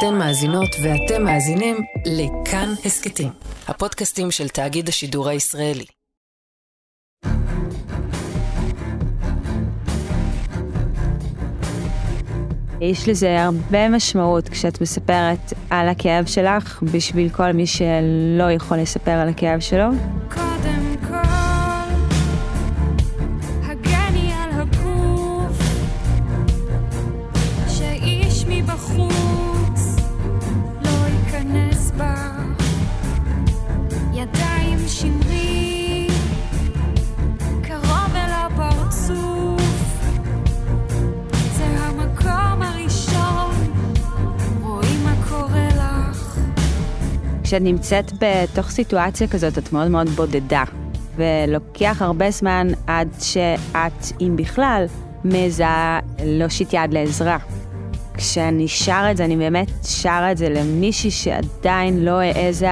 אתן מאזינות ואתם מאזינים לכאן הסכתים, הפודקאסטים של תאגיד השידור הישראלי. יש לזה הרבה משמעות כשאת מספרת על הכאב שלך בשביל כל מי שלא יכול לספר על הכאב שלו. כשאת נמצאת בתוך סיטואציה כזאת, את מאוד מאוד בודדה, ולוקח הרבה זמן עד שאת, אם בכלל, מעיזה להושיט יד לעזרה. כשאני שרה את זה, אני באמת שרה את זה למישהי שעדיין לא העזה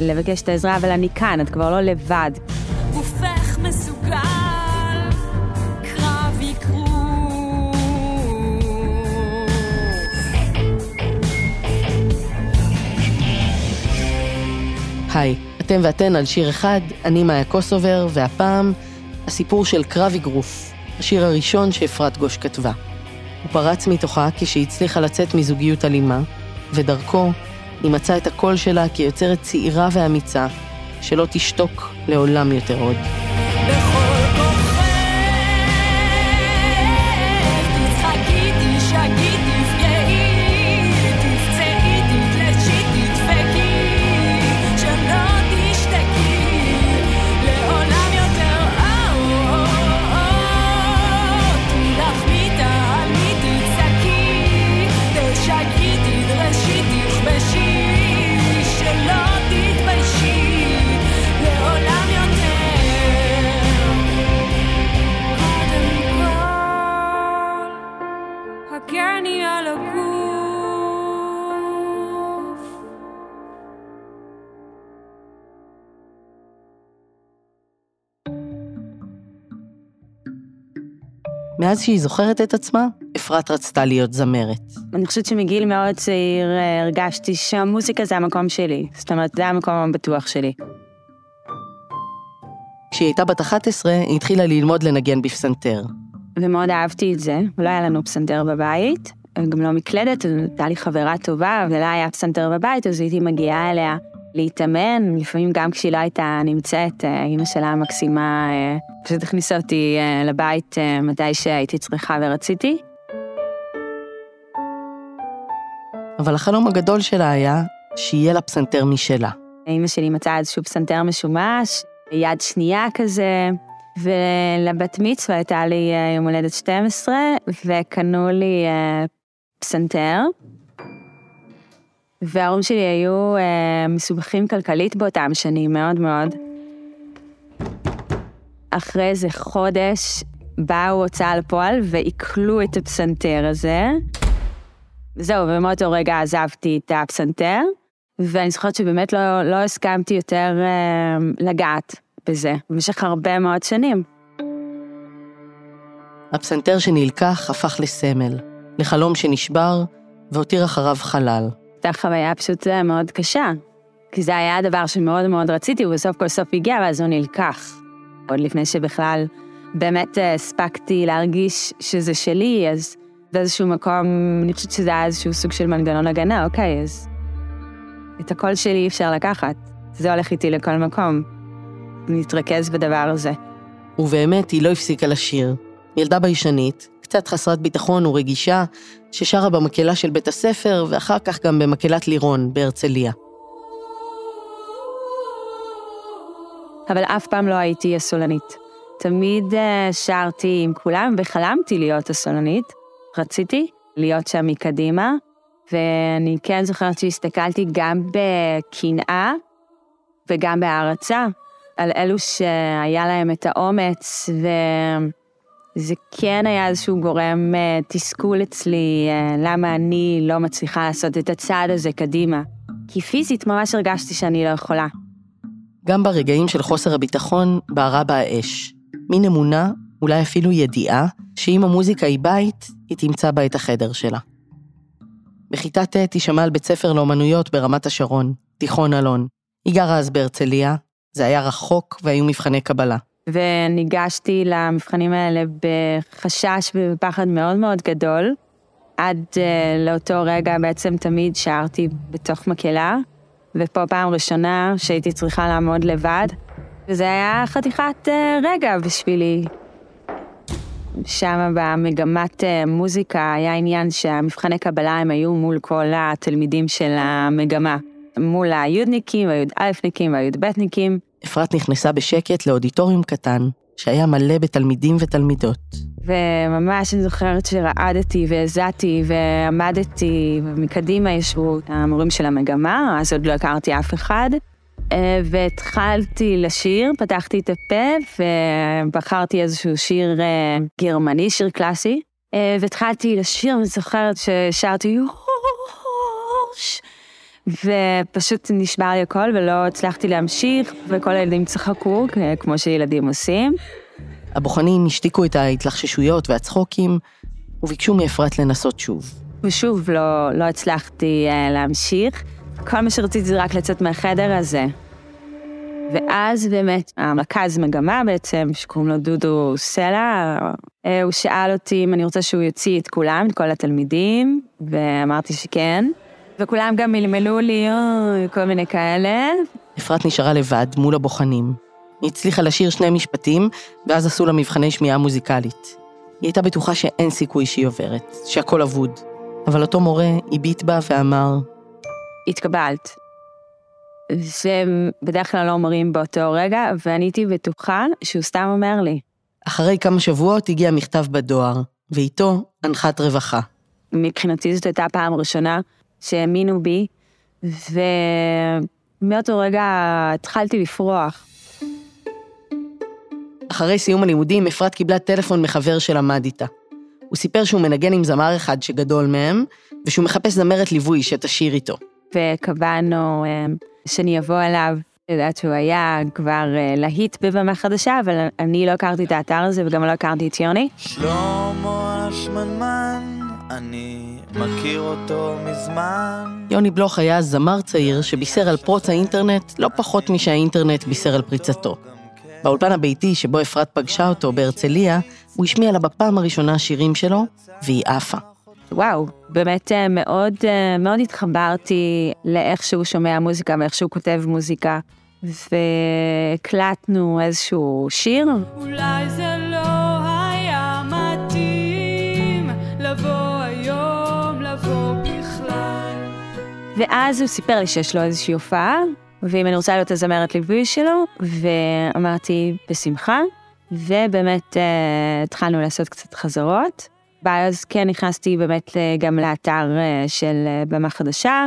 לבקש את העזרה, אבל אני כאן, את כבר לא לבד. היי, אתם ואתן על שיר אחד, אני מאיה קוסובר, והפעם הסיפור של קרב אגרוף, השיר הראשון שאפרת גוש כתבה. הוא פרץ מתוכה כשהיא הצליחה לצאת מזוגיות אלימה, ודרכו היא מצאה את הקול שלה כיוצרת צעירה ואמיצה, שלא תשתוק לעולם יותר עוד. מאז שהיא זוכרת את עצמה, אפרת רצתה להיות זמרת. אני חושבת שמגיל מאוד צעיר אה, הרגשתי שהמוזיקה זה המקום שלי. זאת אומרת, זה המקום הבטוח שלי. כשהיא הייתה בת 11, היא התחילה ללמוד לנגן בפסנתר. ומאוד אהבתי את זה, ולא היה לנו פסנתר בבית, גם לא מקלדת, הייתה לי חברה טובה, ולא היה פסנתר בבית, אז הייתי מגיעה אליה להתאמן, לפעמים גם כשהיא לא הייתה נמצאת, אה, אימא שלה המקסימה אה, פשוט הכניסה אותי אה, לבית מתי שהייתי צריכה ורציתי. אבל החלום הגדול שלה היה שיהיה לה פסנתר משלה. אימא שלי מצאה איזשהו פסנתר משומש, יד שנייה כזה, ולבת מצווה הייתה לי יום הולדת 12, וקנו לי פסנתר. וההורים שלי היו אה, מסובכים כלכלית באותם שנים, מאוד מאוד. אחרי איזה חודש באו הוצאה לפועל ועיכלו את הפסנתר הזה. זהו, ומאותו רגע עזבתי את הפסנתר, ואני זוכרת שבאמת לא, לא הסכמתי יותר אה, לגעת בזה, במשך הרבה מאוד שנים. הפסנתר שנלקח הפך לסמל, לחלום שנשבר והותיר אחריו חלל. הייתה חוויה פשוט אה, מאוד קשה, כי זה היה הדבר שמאוד מאוד רציתי, ובסוף כל סוף הגיע, ואז הוא נלקח. עוד לפני שבכלל באמת אה, הספקתי להרגיש שזה שלי, אז באיזשהו מקום, אני חושבת שזה היה איזשהו סוג של מנגנון הגנה, אוקיי, אז את הקול שלי אי אפשר לקחת. זה הולך איתי לכל מקום. להתרכז בדבר הזה. ובאמת, היא לא הפסיקה לשיר. ילדה ביישנית, קצת חסרת ביטחון ורגישה, ששרה במקהלה של בית הספר, ואחר כך גם במקהלת לירון בהרצליה. אבל אף פעם לא הייתי הסולנית. תמיד אה, שרתי עם כולם וחלמתי להיות הסולנית. רציתי להיות שם מקדימה, ואני כן זוכרת שהסתכלתי גם בקנאה וגם בהערצה על אלו שהיה להם את האומץ, וזה כן היה איזשהו גורם אה, תסכול אצלי, אה, למה אני לא מצליחה לעשות את הצעד הזה קדימה. כי פיזית ממש הרגשתי שאני לא יכולה. גם ברגעים של חוסר הביטחון בערה בה האש. מין אמונה, אולי אפילו ידיעה, שאם המוזיקה היא בית, היא תמצא בה את החדר שלה. בכיתה ט' היא שמעה על בית ספר לאומנויות ברמת השרון, תיכון אלון. היא גרה אז בהרצליה, זה היה רחוק והיו מבחני קבלה. וניגשתי למבחנים האלה בחשש ובפחד מאוד מאוד גדול. עד uh, לאותו רגע בעצם תמיד שרתי בתוך מקהלה, ופה פעם ראשונה שהייתי צריכה לעמוד לבד, וזה היה חתיכת uh, רגע בשבילי. שם במגמת uh, מוזיקה היה עניין שהמבחני קבלה הם היו מול כל התלמידים של המגמה. מול היודניקים, הי"א-ניקים והי"ב-ניקים. אפרת נכנסה בשקט לאודיטוריום קטן, שהיה מלא בתלמידים ותלמידות. וממש אני זוכרת שרעדתי והזעתי ועמדתי, ומקדימה ישבו המורים של המגמה, אז עוד לא הכרתי אף אחד. אה, והתחלתי לשיר, פתחתי את הפה ובחרתי איזשהו שיר אה, גרמני, שיר קלאסי. אה, והתחלתי לשיר, ואני זוכרת ששרתי יוש, ופשוט נשבר לי הכל ולא הצלחתי להמשיך, וכל הילדים צחקו, כמו שילדים עושים. הבוחנים השתיקו את ההתלחששויות והצחוקים, וביקשו מאפרת לנסות שוב. ושוב לא, לא הצלחתי uh, להמשיך. כל מה שרציתי זה רק לצאת מהחדר הזה. ואז באמת, המרכז מגמה בעצם, שקוראים לו דודו סלע, uh, הוא שאל אותי אם אני רוצה שהוא יוציא את כולם, את כל התלמידים, ואמרתי שכן. וכולם גם מלמלו לי, אוי, כל מיני כאלה. אפרת נשארה לבד מול הבוחנים. היא הצליחה לשיר שני משפטים, ואז עשו לה מבחני שמיעה מוזיקלית. היא הייתה בטוחה שאין סיכוי שהיא עוברת, שהכל אבוד. אבל אותו מורה הביט בה ואמר, התקבלת. זה בדרך כלל לא אומרים באותו רגע, ואני הייתי בטוחה שהוא סתם אומר לי. אחרי כמה שבועות הגיע מכתב בדואר, ואיתו הנחת רווחה. מבחינתי זאת הייתה פעם ראשונה שהאמינו בי, ומאותו רגע התחלתי לפרוח. אחרי סיום הלימודים, אפרת קיבלה טלפון מחבר שלמד איתה. הוא סיפר שהוא מנגן עם זמר אחד שגדול מהם, ושהוא מחפש זמרת ליווי שתשיר איתו. וקבענו אה, שאני אבוא אליו. אני יודעת שהוא היה כבר אה, להיט בבמה חדשה, אבל אני לא הכרתי את האתר הזה וגם לא הכרתי את יוני. שלמה השמנמן, אני מכיר אותו מזמן. יוני בלוך היה זמר צעיר שבישר על פרוץ האינטרנט לא פחות משהאינטרנט בישר על פריצתו. באולפן הביתי שבו אפרת פגשה אותו בהרצליה, הוא השמיע לה בפעם הראשונה שירים שלו, והיא עפה. וואו, באמת אה, מאוד, אה, מאוד התחברתי לאיך שהוא שומע מוזיקה ואיך שהוא כותב מוזיקה, והקלטנו איזשהו שיר. אולי זה ואז הוא סיפר לי שיש לו איזושהי הופעה, ואם אני רוצה להיות הזמרת ליווי שלו, ואמרתי, בשמחה, ובאמת אה, התחלנו לעשות קצת חזרות. ואז כן נכנסתי באמת גם לאתר אה, של אה, במה חדשה,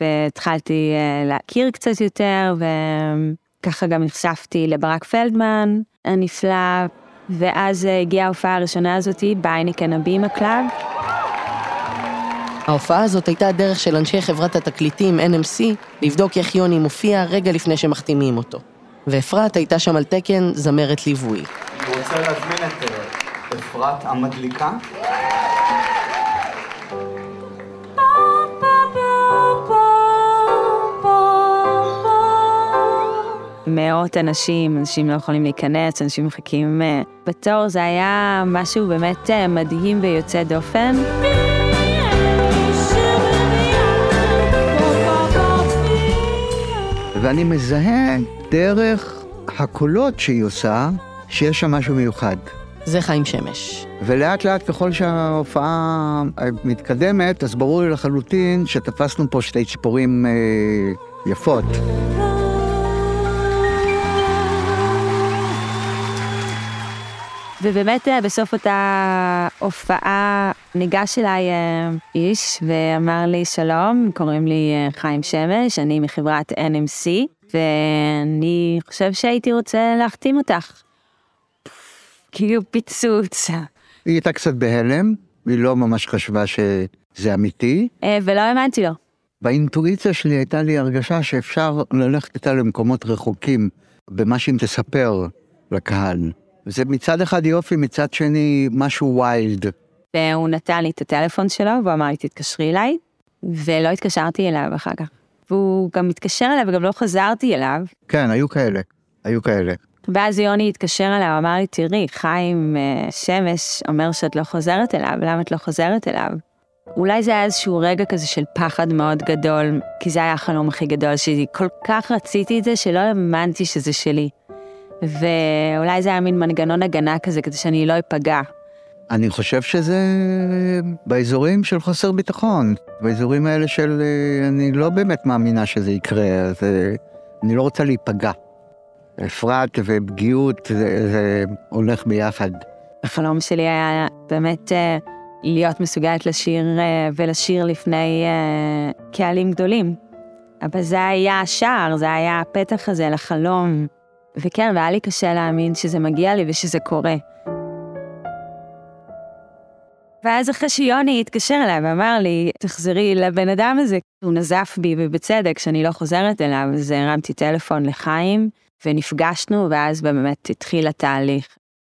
והתחלתי אה, להכיר קצת יותר, וככה גם נחשפתי לברק פלדמן הנפלא, ואז אה, הגיעה ההופעה הראשונה הזאתי בהייניקן הבימה club. ההופעה הזאת הייתה הדרך של אנשי חברת התקליטים NMC לבדוק איך יוני מופיע רגע לפני שמחתימים אותו. ואפרת הייתה שם על תקן זמרת ליווי. אני רוצה להזמין את אה, אפרת המדליקה. מאות אנשים, אנשים לא יכולים להיכנס, אנשים מחכים אה, בתור, זה היה משהו באמת אה, מדהים ויוצא דופן. ואני מזהה דרך הקולות שהיא עושה, שיש שם משהו מיוחד. זה חיים שמש. ולאט לאט ככל שההופעה מתקדמת, אז ברור לי לחלוטין שתפסנו פה שתי ציפורים אה, יפות. ובאמת אה, בסוף אותה הופעה ניגש אליי אה, איש ואמר לי שלום, קוראים לי אה, חיים שמש, אני מחברת NMC, ואני חושב שהייתי רוצה להחתים אותך. כאילו פיצוץ. היא הייתה קצת בהלם, היא לא ממש חשבה שזה אמיתי. ולא האמנתי לו. באינטואיציה שלי הייתה לי הרגשה שאפשר ללכת איתה למקומות רחוקים במה שהיא תספר לקהל. זה מצד אחד יופי, מצד שני משהו ויילד. והוא נתן לי את הטלפון שלו והוא אמר לי תתקשרי אליי. ולא התקשרתי אליו אחר כך. והוא גם התקשר אליי וגם לא חזרתי אליו. כן, היו כאלה, היו כאלה. ואז יוני התקשר אליי, הוא אמר לי, תראי, חיים אה, שמש אומר שאת לא חוזרת אליו, למה את לא חוזרת אליו? אולי זה היה איזשהו רגע כזה של פחד מאוד גדול, כי זה היה החלום הכי גדול שלי. כל כך רציתי את זה שלא האמנתי שזה שלי. ואולי זה היה מין מנגנון הגנה כזה, כדי שאני לא אפגע. אני חושב שזה באזורים של חוסר ביטחון, באזורים האלה של אה, אני לא באמת מאמינה שזה יקרה, אז אה, אני לא רוצה להיפגע. אפרת ופגיעות זה, זה הולך ביחד. החלום שלי היה באמת אה, להיות מסוגלת לשיר ולשיר לפני קהלים גדולים. אבל זה היה השער, זה היה הפתח הזה לחלום. וכן, והיה לי קשה להאמין שזה מגיע לי ושזה קורה. ואז אחרי שיוני התקשר אליי ואמר לי, תחזרי לבן אדם הזה, הוא נזף בי ובצדק שאני לא חוזרת אליו, אז הרמתי טלפון לחיים, ונפגשנו, ואז באמת התחיל התהליך.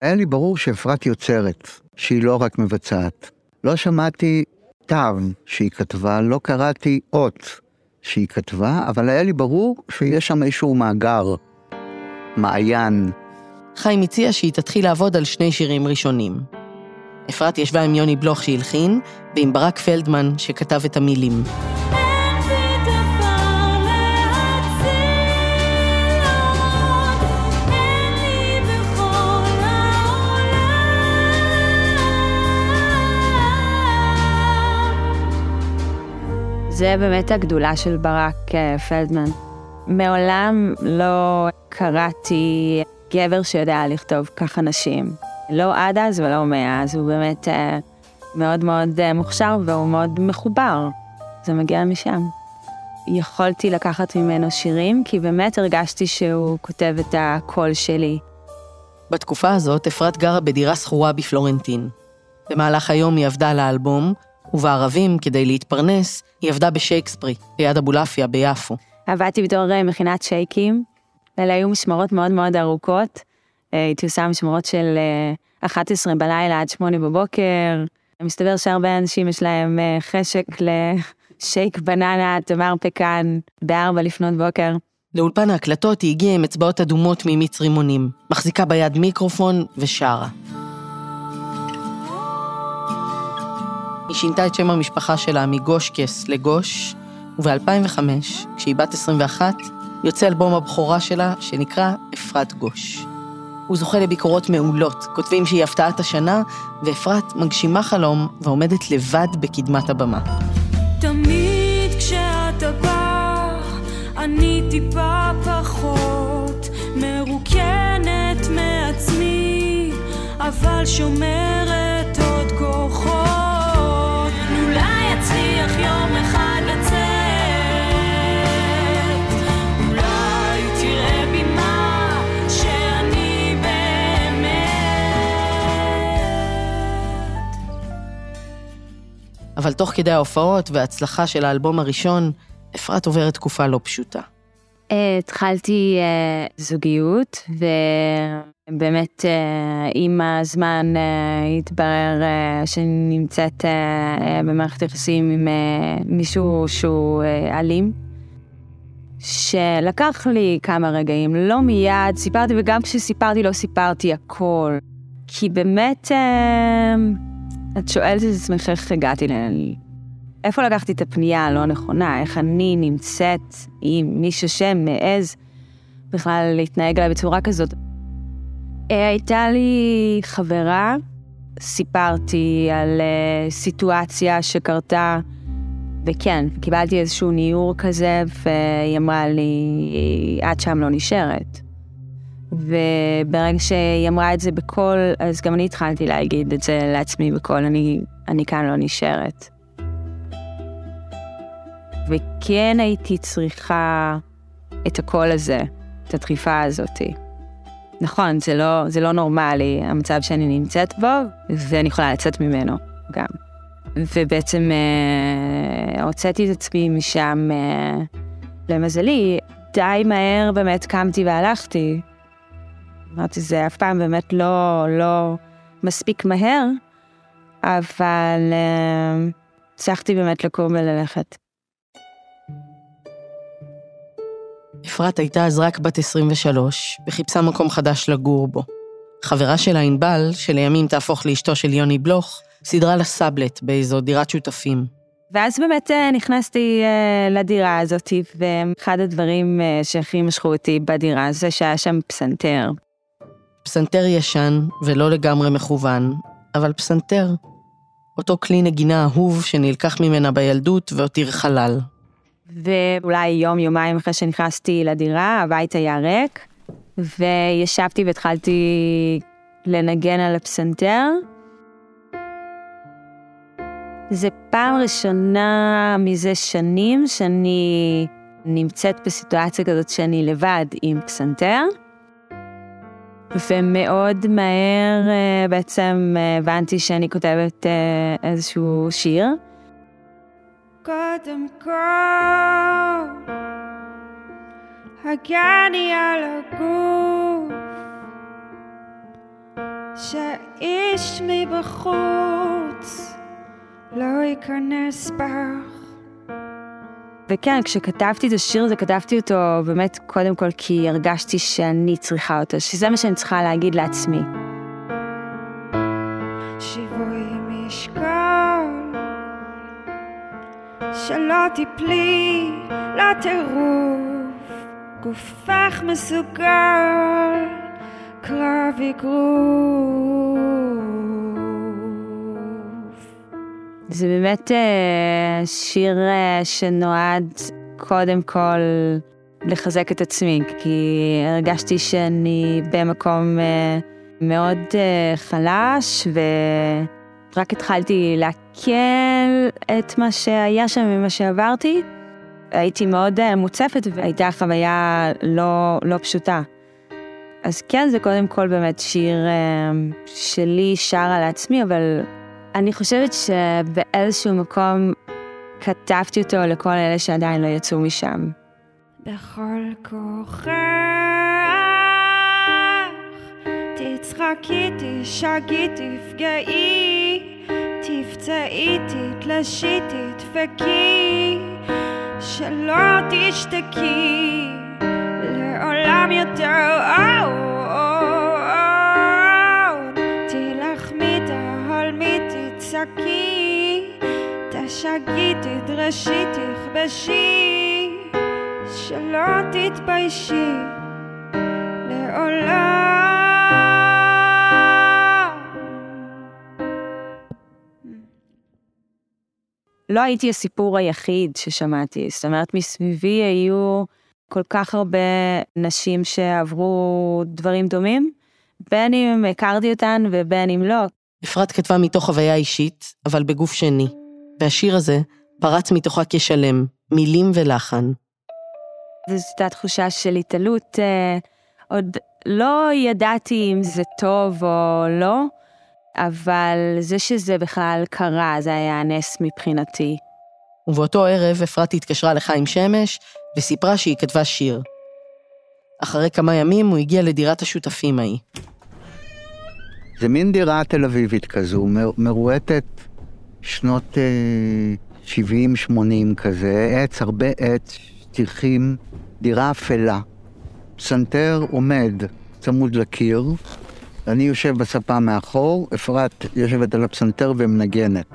היה לי ברור שאפרת יוצרת, שהיא לא רק מבצעת. לא שמעתי תו שהיא כתבה, לא קראתי אות שהיא כתבה, אבל היה לי ברור שיש שם איזשהו מאגר, מעיין. חיים הציע שהיא תתחיל לעבוד על שני שירים ראשונים. אפרת ישבה עם יוני בלוך שהלחין, ועם ברק פלדמן שכתב את המילים. זה באמת הגדולה של ברק אה, פלדמן. מעולם לא קראתי גבר שיודע לכתוב ככה נשים. לא עד אז ולא מאז, הוא באמת אה, מאוד מאוד אה, מוכשר והוא מאוד מחובר. זה מגיע משם. יכולתי לקחת ממנו שירים, כי באמת הרגשתי שהוא כותב את הקול שלי. בתקופה הזאת אפרת גרה בדירה שכורה בפלורנטין. במהלך היום היא עבדה על האלבום, ובערבים, כדי להתפרנס, היא עבדה בשייקספרי, ליד אבולעפיה ביפו. עבדתי בתור אה, מכינת שייקים, אלה היו משמרות מאוד מאוד ארוכות. אה, הייתי עושה משמרות של אה, 11 בלילה עד 8 בבוקר. מסתבר שהרבה אנשים יש להם אה, חשק לשייק בננה, תמר פקן, בארבע לפנות בוקר. לאולפן ההקלטות היא הגיעה עם אצבעות אדומות ממיץ רימונים, מחזיקה ביד מיקרופון ושרה. היא שינתה את שם המשפחה שלה מגושקס לגוש, וב-2005, כשהיא בת 21, יוצא אלבום הבכורה שלה, שנקרא אפרת גוש. הוא זוכה לביקורות מעולות, כותבים שהיא הפתעת השנה, ואפרת מגשימה חלום ועומדת לבד בקדמת הבמה. תמיד כשאתה בא, אני טיפה פחות מרוקנת מעצמי, אבל שומרת אבל תוך כדי ההופעות וההצלחה של האלבום הראשון, אפרת עוברת תקופה לא פשוטה. אה, התחלתי אה, זוגיות, ובאמת אה, עם הזמן התברר שאני נמצאת במערכת יחסים עם מישהו שהוא אלים. שלקח לי כמה רגעים, לא מיד סיפרתי, וגם כשסיפרתי לא סיפרתי הכל. כי באמת, את שואלת את עצמך איך הגעתי ל... איפה לקחתי את הפנייה הלא נכונה, איך אני נמצאת עם מישהו שמעז בכלל להתנהג עליי בצורה כזאת. אה, הייתה לי חברה, סיפרתי על אה, סיטואציה שקרתה, וכן, קיבלתי איזשהו ניעור כזה, והיא אמרה לי, את שם לא נשארת. וברגע שהיא אמרה את זה בקול, אז גם אני התחלתי להגיד את זה לעצמי בקול, אני, אני כאן לא נשארת. וכן הייתי צריכה את הקול הזה, את הדחיפה הזאתי. נכון, זה לא, זה לא נורמלי, המצב שאני נמצאת בו, ואני יכולה לצאת ממנו גם. ובעצם אה, הוצאתי את עצמי משם, אה, למזלי, די מהר באמת קמתי והלכתי. אמרתי, זה אף פעם באמת לא, לא מספיק מהר, אבל אה, הצלחתי באמת לקום וללכת. אפרת הייתה אז רק בת 23, וחיפשה מקום חדש לגור בו. חברה שלה, ענבל, שלימים תהפוך לאשתו של יוני בלוך, סידרה לה סאבלט באיזו דירת שותפים. ואז באמת אה, נכנסתי אה, לדירה הזאת, ואחד הדברים שהכי משכו אותי בדירה זה שהיה שם פסנתר. פסנתר ישן ולא לגמרי מכוון, אבל פסנתר. אותו כלי נגינה אהוב שנלקח ממנה בילדות והותיר חלל. ואולי יום, יומיים אחרי שנכנסתי לדירה, הבית היה ריק, וישבתי והתחלתי לנגן על הפסנתר. זה פעם ראשונה מזה שנים שאני נמצאת בסיטואציה כזאת שאני לבד עם פסנתר. ומאוד מהר אה, בעצם אה, הבנתי שאני כותבת אה, איזשהו שיר. קודם כל, הגני על הגוף, שאיש מבחוץ לא ייכנס בך. וכן, כשכתבתי את השיר הזה, כתבתי אותו באמת קודם כל כי הרגשתי שאני צריכה אותו, שזה מה שאני צריכה להגיד לעצמי. שיווי משקל, שלא תיפלי לטירוף, גופך מסוגל, קרב אגרוף. זה באמת אה, שיר אה, שנועד קודם כל לחזק את עצמי, כי הרגשתי שאני במקום אה, מאוד חלש, ורק התחלתי לעכל את מה שהיה שם ומה שעברתי. הייתי מאוד מוצפת והייתה חוויה לא, לא פשוטה. אז כן, זה קודם כל באמת שיר שלי שרה לעצמי, אבל אני חושבת שבאיזשהו מקום כתבתי אותו לכל אלה שעדיין לא יצאו משם. בכל כוחך, תצחקי, תשגי, תפגעי, תפצעי, תתלשי, תדפקי, שלא תשתקי, לעולם יותר, או, תצעקי, תשגי, תדרשי, תכבשי, שלא תתביישי לעולם. לא הייתי הסיפור היחיד ששמעתי, זאת אומרת, מסביבי היו כל כך הרבה נשים שעברו דברים דומים, בין אם הכרתי אותן ובין אם לא. אפרת כתבה מתוך חוויה אישית, אבל בגוף שני, והשיר הזה פרץ מתוכה כשלם, מילים ולחן. זו הייתה תחושה של התעלות, אה, עוד לא ידעתי אם זה טוב או לא, אבל זה שזה בכלל קרה, זה היה נס מבחינתי. ובאותו ערב אפרת התקשרה לחיים שמש וסיפרה שהיא כתבה שיר. אחרי כמה ימים הוא הגיע לדירת השותפים ההיא. זה מין דירה תל אביבית כזו, מרועטת שנות אה, 70-80 כזה, עץ, הרבה עץ, שטיחים, דירה אפלה. פסנתר עומד צמוד לקיר, אני יושב בספה מאחור, אפרת יושבת על הפסנתר ומנגנת.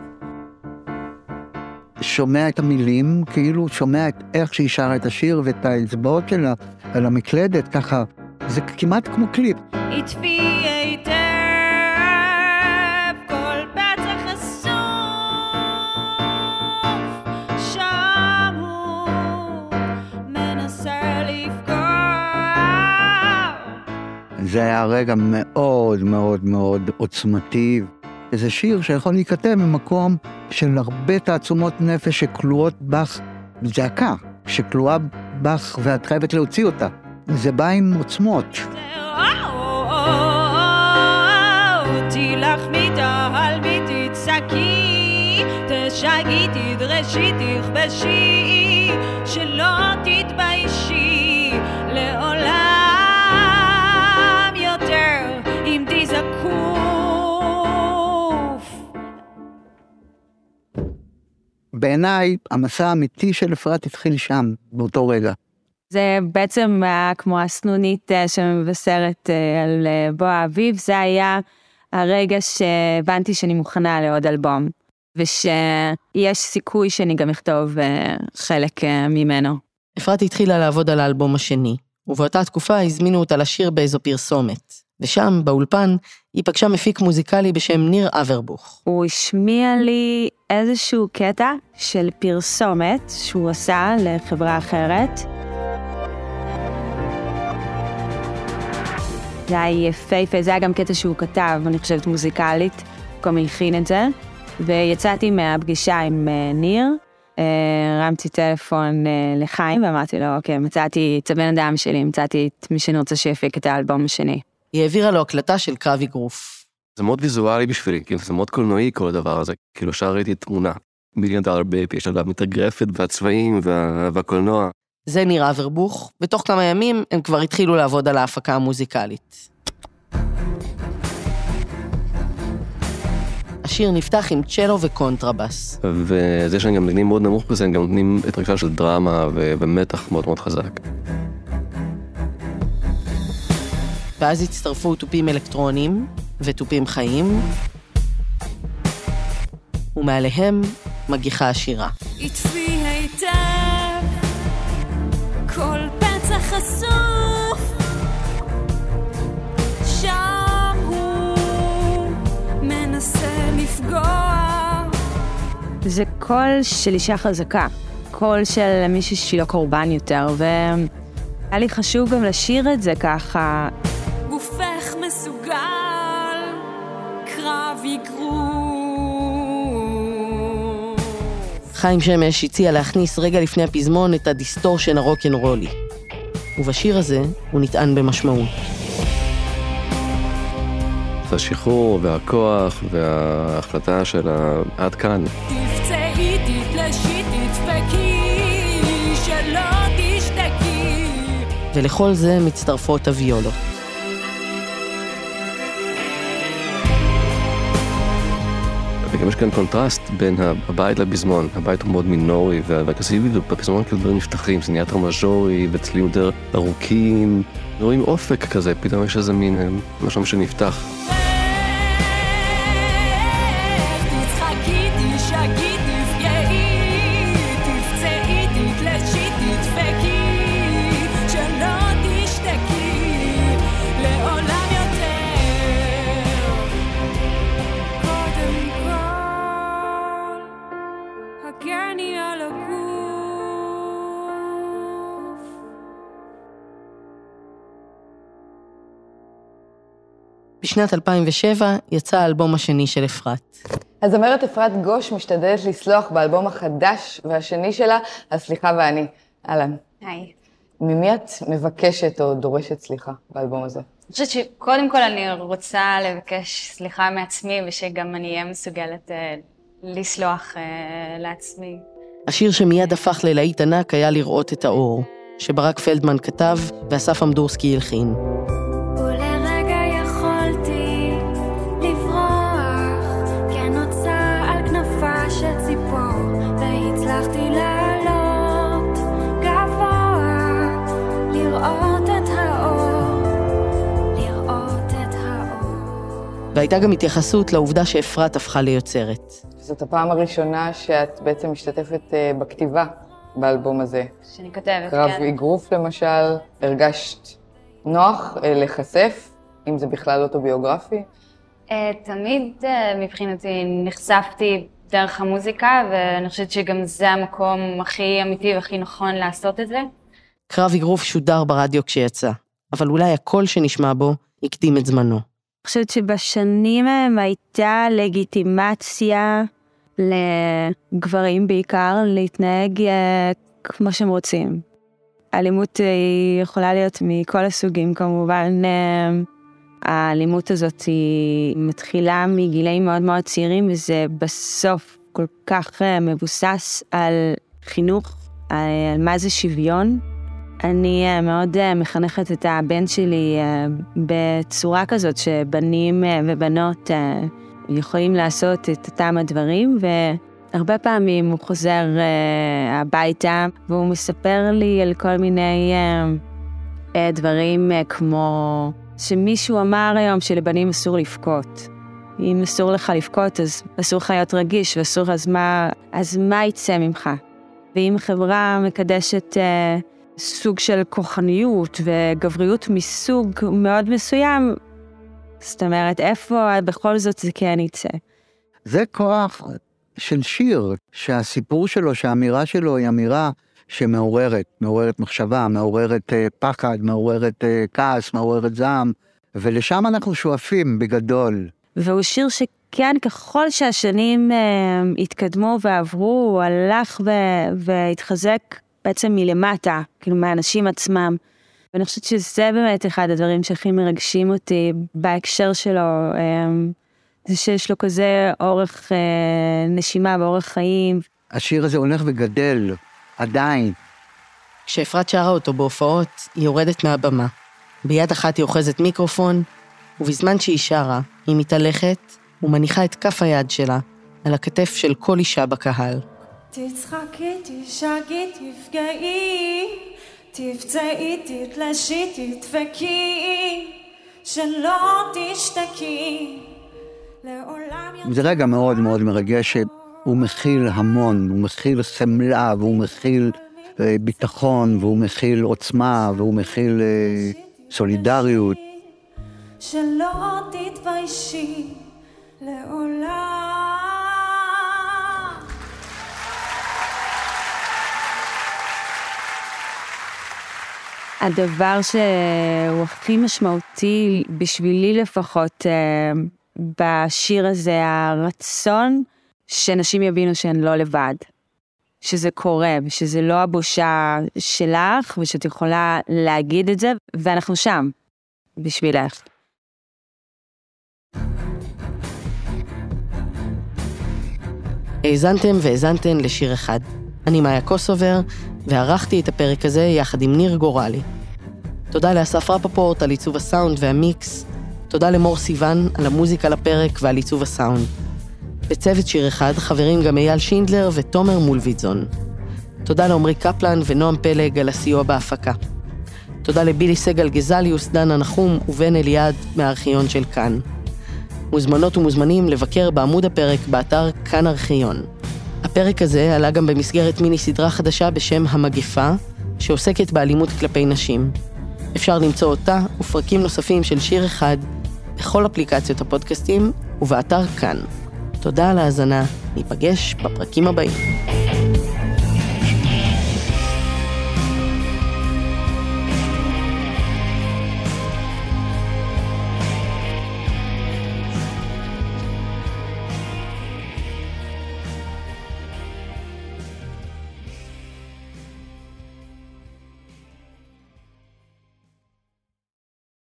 שומע את המילים, כאילו שומע את איך שהיא שרה את השיר ואת האצבעות שלה על המקלדת, ככה, זה כמעט כמו קליפ. עטפי היטב זה היה רגע מאוד מאוד מאוד עוצמתי. זה שיר שיכול להיכתב ממקום של הרבה תעצומות נפש שכלואות בך זעקה, שכלואה בך ואת חייבת להוציא אותה. זה בא עם עוצמות. תשגי, תדרשי, תכבשי, שלא תתביישי בעיניי, המסע האמיתי של אפרת התחיל שם, באותו רגע. זה בעצם היה כמו הסנונית אה, שמבשרת אה, על אה, בוא האביב, זה היה הרגע שהבנתי שאני מוכנה לעוד אלבום, ושיש סיכוי שאני גם אכתוב חלק ממנו. אפרת התחילה לעבוד על האלבום השני, ובאותה תקופה הזמינו אותה לשיר באיזו פרסומת. ושם, באולפן, היא פגשה מפיק מוזיקלי בשם ניר אברבוך. הוא השמיע לי איזשהו קטע של פרסומת שהוא עשה לחברה אחרת. זה היה יפהפה, זה היה גם קטע שהוא כתב, אני חושבת מוזיקלית, גם הלחין את זה. ויצאתי מהפגישה עם אה, ניר, אה, הרמתי טלפון אה, לחיים ואמרתי לו, אוקיי, מצאתי את הבן אדם שלי, מצאתי את מי שאני רוצה שיפיק את האלבום השני. היא העבירה לו הקלטה של קרב אגרוף. זה מאוד ויזואלי בשבילי, כאילו זה מאוד קולנועי כל הדבר הזה, כאילו ישר ראיתי תמונה. מיליון דולר בייבי, ישר עליו מתאגרפת והצבעים וה... והקולנוע. זה ניר אברבוך, ותוך כמה ימים הם כבר התחילו לעבוד על ההפקה המוזיקלית. השיר נפתח עם צ'לו וקונטרבס. וזה שהם גם מנגנים מאוד נמוך בזה, הם גם נותנים את הרגשה של דרמה ו... ומתח מאוד מאוד חזק. ואז הצטרפו תופים אלקטרוניים ותופים חיים, ומעליהם מגיחה השירה. עטפי היטב כל פצע חשוף שם הוא מנסה לפגוע זה קול של אישה חזקה, קול של מישהי שהיא לא קורבן יותר, והיה לי חשוב גם לשיר את זה ככה. חיים שמש הציע להכניס רגע לפני הפזמון את הדיסטורשן הרוקנרולי. ובשיר הזה הוא נטען במשמעות. זה השחרור והכוח וההחלטה של ה... עד כאן. תפצעי, תתלשי, תדפקי, שלא תשתקי. ולכל זה מצטרפות הוויולות. וגם יש כאן קונטרסט בין הבית לפזמון. הבית הוא מאוד מינורי והאגרסיבי, ובפזמון כאילו דברים נפתחים, זה נהיה יותר מז'ורי וצלילים יותר ארוכים. רואים אופק כזה, פתאום יש איזה מין אה, משהו שנפתח. בשנת 2007 יצא האלבום השני של אפרת. הזמרת אפרת גוש משתדלת לסלוח באלבום החדש והשני שלה, הסליחה ואני. אהלן. היי. ממי את מבקשת או דורשת סליחה באלבום הזה? אני חושבת שקודם כל אני רוצה לבקש סליחה מעצמי ושגם אני אהיה מסוגלת אה, לסלוח אה, לעצמי. השיר שמיד הפך ללהיט ענק היה לראות את האור, שברק פלדמן כתב ואסף אמדורסקי הלחין. והייתה גם התייחסות לעובדה שאפרת הפכה ליוצרת. זאת הפעם הראשונה שאת בעצם משתתפת אה, בכתיבה באלבום הזה. שאני כותבת, קרב כן. אגרוף למשל, הרגשת נוח אה, להיחשף, אם זה בכלל אוטוביוגרפי? אה, תמיד מבחינתי נחשפתי דרך המוזיקה, ואני חושבת שגם זה המקום הכי אמיתי והכי נכון לעשות את זה. קרב אגרוף שודר ברדיו כשיצא, אבל אולי הקול שנשמע בו הקדים את זמנו. אני חושבת שבשנים ההם הייתה לגיטימציה לגברים בעיקר להתנהג אה, כמו שהם רוצים. האלימות אה, היא יכולה להיות מכל הסוגים כמובן. אה, האלימות הזאת היא מתחילה מגילאים מאוד מאוד צעירים וזה בסוף כל כך מבוסס על חינוך, על מה זה שוויון. אני אה, מאוד אה, מחנכת את הבן שלי אה, בצורה כזאת שבנים ובנות יכולים לעשות את אותם הדברים הרבה פעמים הוא חוזר הביתה והוא מספר לי על כל מיני דברים כמו שמישהו אמר היום שלבנים אסור לבכות. אם אסור לך לבכות, אז אסור לך להיות רגיש, ואסור, אז מה, אז מה יצא ממך? ואם חברה מקדשת uh, סוג של כוחניות וגבריות מסוג מאוד מסוים, זאת אומרת, איפה בכל זאת זה כן יצא? זה כוח של שיר, שהסיפור שלו, שהאמירה שלו היא אמירה שמעוררת, מעוררת מחשבה, מעוררת uh, פחד, מעוררת uh, כעס, מעוררת זעם, ולשם אנחנו שואפים בגדול. והוא שיר שכן, ככל שהשנים uh, התקדמו ועברו, הוא הלך ו- והתחזק בעצם מלמטה, כאילו מהאנשים עצמם. ואני חושבת שזה באמת אחד הדברים שהכי מרגשים אותי בהקשר שלו, זה שיש לו כזה אורך נשימה ואורך חיים. השיר הזה הולך וגדל, עדיין. כשאפרת שרה אותו בהופעות, היא יורדת מהבמה. ביד אחת היא אוחזת מיקרופון, ובזמן שהיא שרה, היא מתהלכת ומניחה את כף היד שלה על הכתף של כל אישה בקהל. תצחקי, תשגי, תפגעי, תפצעי, תתלשי, תדפקי, שלא תשתקי, לעולם זה רגע מאוד מאוד מרגש שהוא מכיל המון, הוא מכיל חמלה והוא מכיל אה, ביטחון והוא מכיל עוצמה והוא מכיל אה, סולידריות. שלא תתביישי לעולם. הדבר שהוא הכי משמעותי, בשבילי לפחות, אה, בשיר הזה, הרצון שנשים יבינו שהן לא לבד. שזה קורה, ושזה לא הבושה שלך, ושאת יכולה להגיד את זה, ואנחנו שם, בשבילך. האזנתם והאזנתן לשיר אחד. אני מאיה קוסובר, וערכתי את הפרק הזה יחד עם ניר גורלי. תודה לאסף רפפורט על עיצוב הסאונד והמיקס. תודה למור סיוון על המוזיקה לפרק ועל עיצוב הסאונד. בצוות שיר אחד חברים גם אייל שינדלר ותומר מולביטזון. תודה לעמרי קפלן ונועם פלג על הסיוע בהפקה. תודה לבילי סגל גזליוס, דנה נחום ובן אליעד מהארכיון של כאן. מוזמנות ומוזמנים לבקר בעמוד הפרק באתר כאן ארכיון. הפרק הזה עלה גם במסגרת מיני סדרה חדשה בשם המגפה, שעוסקת באלימות כלפי נשים. אפשר למצוא אותה ופרקים נוספים של שיר אחד בכל אפליקציות הפודקאסטים ובאתר כאן. תודה על ההאזנה, ניפגש בפרקים הבאים.